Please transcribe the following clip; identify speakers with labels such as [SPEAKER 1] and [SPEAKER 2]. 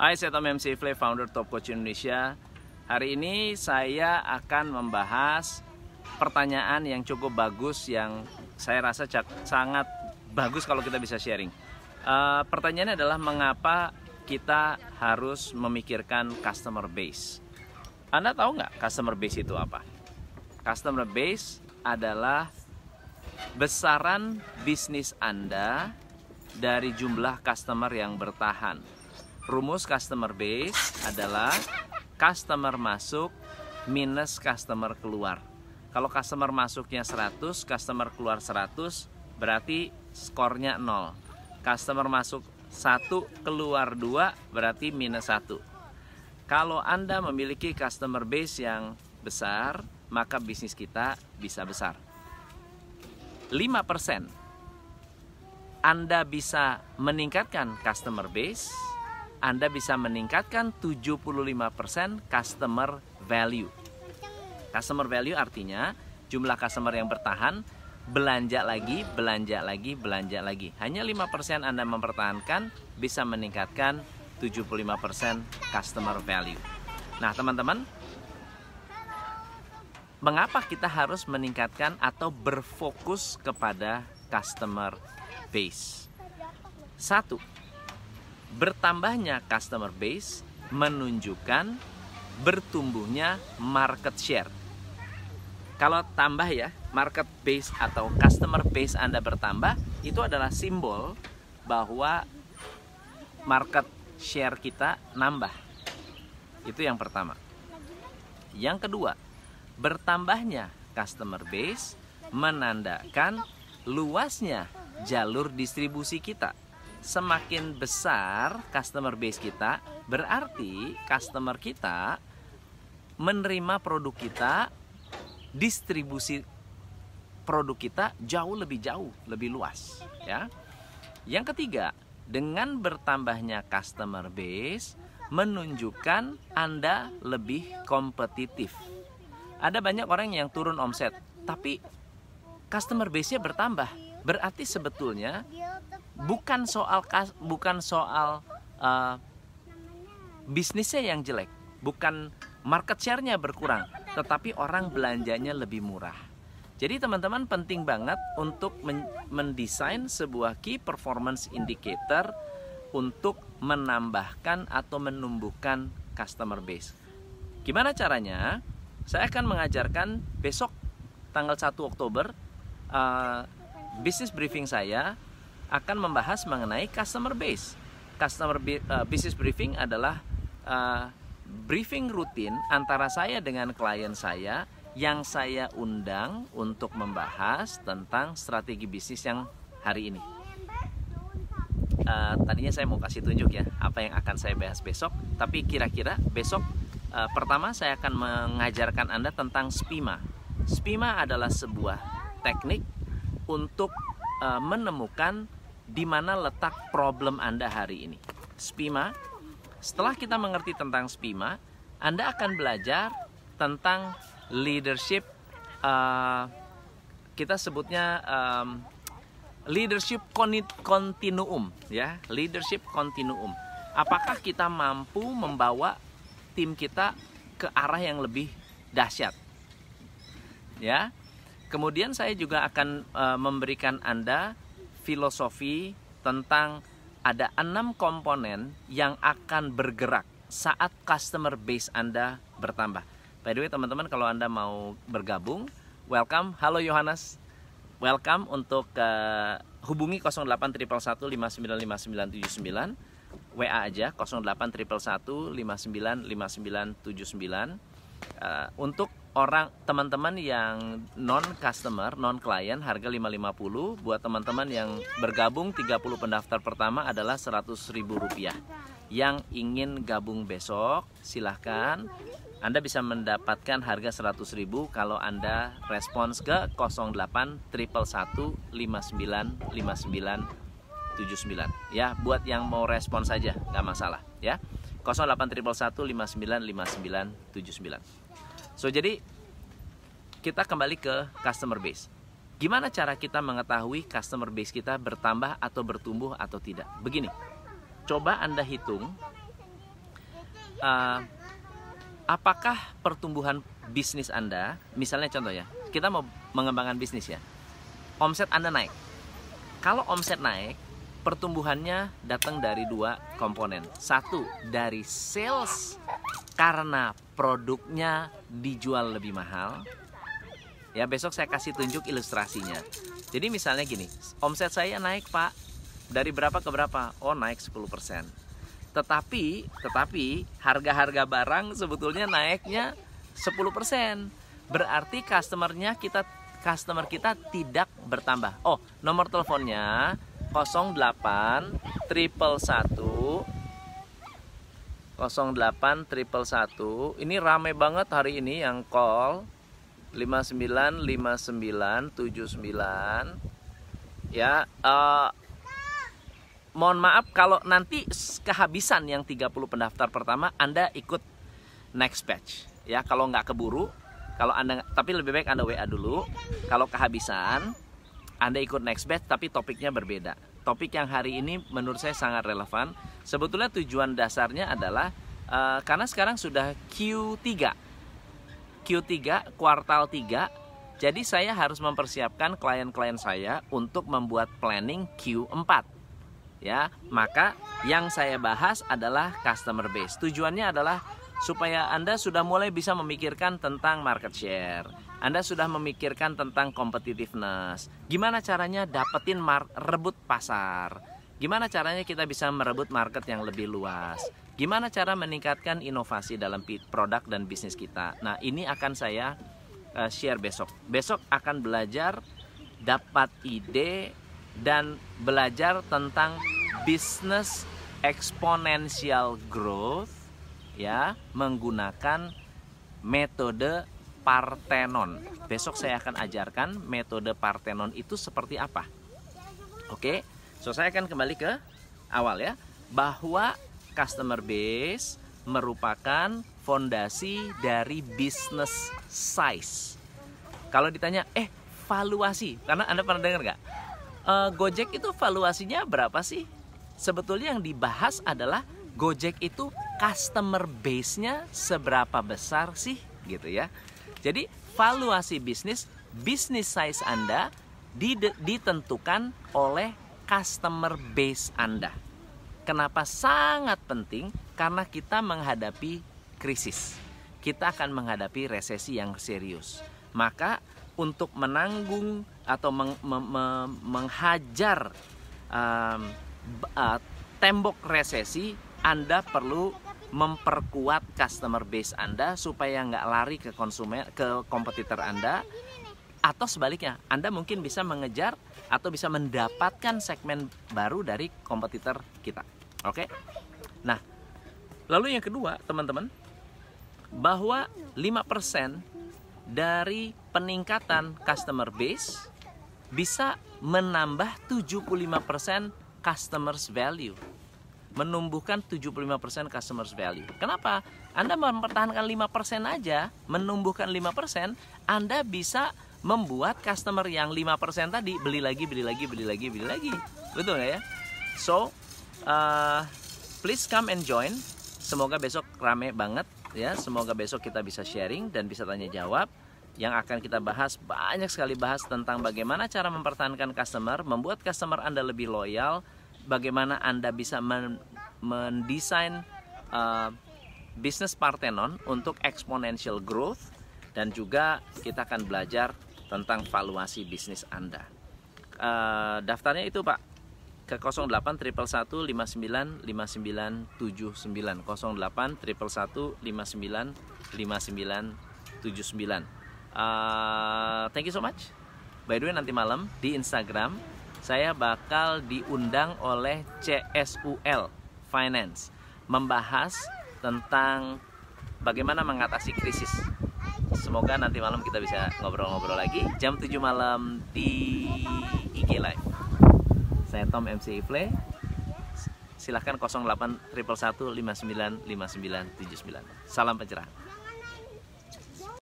[SPEAKER 1] Hai, saya Tom MC Flay, founder Top Coach Indonesia. Hari ini saya akan membahas pertanyaan yang cukup bagus yang saya rasa sangat bagus kalau kita bisa sharing. Uh, pertanyaannya adalah mengapa kita harus memikirkan customer base. Anda tahu nggak customer base itu apa? Customer base adalah besaran bisnis Anda dari jumlah customer yang bertahan. Rumus customer base adalah customer masuk minus customer keluar. Kalau customer masuknya 100, customer keluar 100, berarti skornya 0. Customer masuk 1, keluar 2, berarti minus 1. Kalau Anda memiliki customer base yang besar, maka bisnis kita bisa besar. 5% Anda bisa meningkatkan customer base, Anda bisa meningkatkan 75% customer value. Customer value artinya jumlah customer yang bertahan belanja lagi, belanja lagi, belanja lagi. Hanya 5% Anda mempertahankan bisa meningkatkan 75% customer value. Nah, teman-teman, mengapa kita harus meningkatkan atau berfokus kepada customer base? Satu, bertambahnya customer base menunjukkan bertumbuhnya market share. Kalau tambah ya, market base atau customer base Anda bertambah, itu adalah simbol bahwa market share kita nambah. Itu yang pertama. Yang kedua, bertambahnya customer base menandakan luasnya jalur distribusi kita. Semakin besar customer base kita, berarti customer kita menerima produk kita, distribusi produk kita jauh lebih jauh, lebih luas, ya. Yang ketiga, dengan bertambahnya customer base menunjukkan Anda lebih kompetitif ada banyak orang yang turun omset, tapi customer base-nya bertambah. Berarti sebetulnya bukan soal bukan soal uh, bisnisnya yang jelek, bukan market share-nya berkurang, tetapi orang belanjanya lebih murah. Jadi teman-teman penting banget untuk mendesain sebuah key performance indicator untuk menambahkan atau menumbuhkan customer base. Gimana caranya? Saya akan mengajarkan besok tanggal 1 Oktober uh, bisnis briefing saya akan membahas mengenai customer base. Customer uh, business briefing adalah uh, briefing rutin antara saya dengan klien saya yang saya undang untuk membahas tentang strategi bisnis yang hari ini. Uh, tadinya saya mau kasih tunjuk ya apa yang akan saya bahas besok, tapi kira-kira besok Uh, pertama saya akan mengajarkan Anda tentang SPIMA. SPIMA adalah sebuah teknik untuk uh, menemukan di mana letak problem Anda hari ini. SPIMA, setelah kita mengerti tentang SPIMA, Anda akan belajar tentang leadership uh, kita sebutnya um, leadership continuum ya, leadership continuum. Apakah kita mampu membawa tim kita ke arah yang lebih dahsyat. Ya. Kemudian saya juga akan e, memberikan Anda filosofi tentang ada enam komponen yang akan bergerak saat customer base Anda bertambah. By the way teman-teman kalau Anda mau bergabung, welcome. Halo Yohanes. Welcome untuk uh, hubungi 08 WA aja 08111595979 uh, untuk orang teman-teman yang non customer, non klien harga 550 buat teman-teman yang bergabung 30 pendaftar pertama adalah 100.000 rupiah. Yang ingin gabung besok silahkan. Anda bisa mendapatkan harga 100.000 kalau Anda respons ke 08 111 59 79 ya buat yang mau respon saja nggak masalah ya. 08111595979 so jadi kita kembali ke customer base gimana cara kita mengetahui customer base kita bertambah atau bertumbuh atau tidak begini coba anda hitung uh, apakah pertumbuhan bisnis Anda, misalnya contoh ya, kita mau mengembangkan bisnis ya, omset Anda naik. Kalau omset naik, pertumbuhannya datang dari dua komponen. Satu, dari sales karena produknya dijual lebih mahal. Ya, besok saya kasih tunjuk ilustrasinya. Jadi misalnya gini, omset saya naik, Pak. Dari berapa ke berapa? Oh, naik 10%. Tetapi, tetapi harga-harga barang sebetulnya naiknya 10%. Berarti customernya kita customer kita tidak bertambah. Oh, nomor teleponnya 08 triple 1 08 triple 1 ini rame banget hari ini yang call 59 59 79 ya uh, mohon maaf kalau nanti kehabisan yang 30 pendaftar pertama Anda ikut next batch. Ya kalau nggak keburu kalau Anda tapi lebih baik Anda WA dulu. Kalau kehabisan Anda ikut next batch tapi topiknya berbeda topik yang hari ini menurut saya sangat relevan Sebetulnya tujuan dasarnya adalah uh, karena sekarang sudah Q3. Q3 kuartal 3. Jadi saya harus mempersiapkan klien-klien saya untuk membuat planning Q4. Ya, maka yang saya bahas adalah customer base. Tujuannya adalah supaya Anda sudah mulai bisa memikirkan tentang market share. Anda sudah memikirkan tentang competitiveness. Gimana caranya dapetin rebut pasar Gimana caranya kita bisa merebut market yang lebih luas? Gimana cara meningkatkan inovasi dalam produk dan bisnis kita? Nah, ini akan saya uh, share besok. Besok akan belajar dapat ide dan belajar tentang business exponential growth ya menggunakan metode Parthenon. Besok saya akan ajarkan metode Parthenon itu seperti apa. Oke. So saya akan kembali ke awal ya bahwa customer base merupakan fondasi dari business size. Kalau ditanya, eh valuasi, karena anda pernah dengar nggak? Uh, Gojek itu valuasinya berapa sih? Sebetulnya yang dibahas adalah Gojek itu customer base-nya seberapa besar sih, gitu ya. Jadi valuasi bisnis, bisnis size Anda ditentukan oleh customer base Anda. Kenapa sangat penting? Karena kita menghadapi krisis. Kita akan menghadapi resesi yang serius. Maka untuk menanggung atau meng, me, me, menghajar um, uh, tembok resesi, Anda perlu memperkuat customer base Anda supaya nggak lari ke konsumen ke kompetitor Anda atau sebaliknya Anda mungkin bisa mengejar atau bisa mendapatkan segmen baru dari kompetitor kita. Oke. Nah, lalu yang kedua, teman-teman, bahwa 5% dari peningkatan customer base bisa menambah 75% customers value. Menumbuhkan 75% customers value. Kenapa? Anda mempertahankan 5% aja, menumbuhkan 5%, Anda bisa membuat customer yang 5% tadi beli lagi, beli lagi, beli lagi, beli lagi. Betul nggak ya? So, uh, please come and join. Semoga besok rame banget ya. Semoga besok kita bisa sharing dan bisa tanya jawab. Yang akan kita bahas banyak sekali bahas tentang bagaimana cara mempertahankan customer, membuat customer Anda lebih loyal, bagaimana Anda bisa men mendesain uh, bisnis Parthenon untuk exponential growth dan juga kita akan belajar tentang valuasi bisnis Anda. Uh, daftarnya itu Pak ke 08 triple 1 59 59 79 08 triple 1 59 59 79 uh, thank you so much. By the way nanti malam di Instagram saya bakal diundang oleh CSUL Finance membahas tentang bagaimana mengatasi krisis Semoga nanti malam kita bisa ngobrol-ngobrol lagi jam 7 malam di IG Live. Saya Tom MC Ifle. Silahkan 08 111 59 59 79. Salam pencerahan.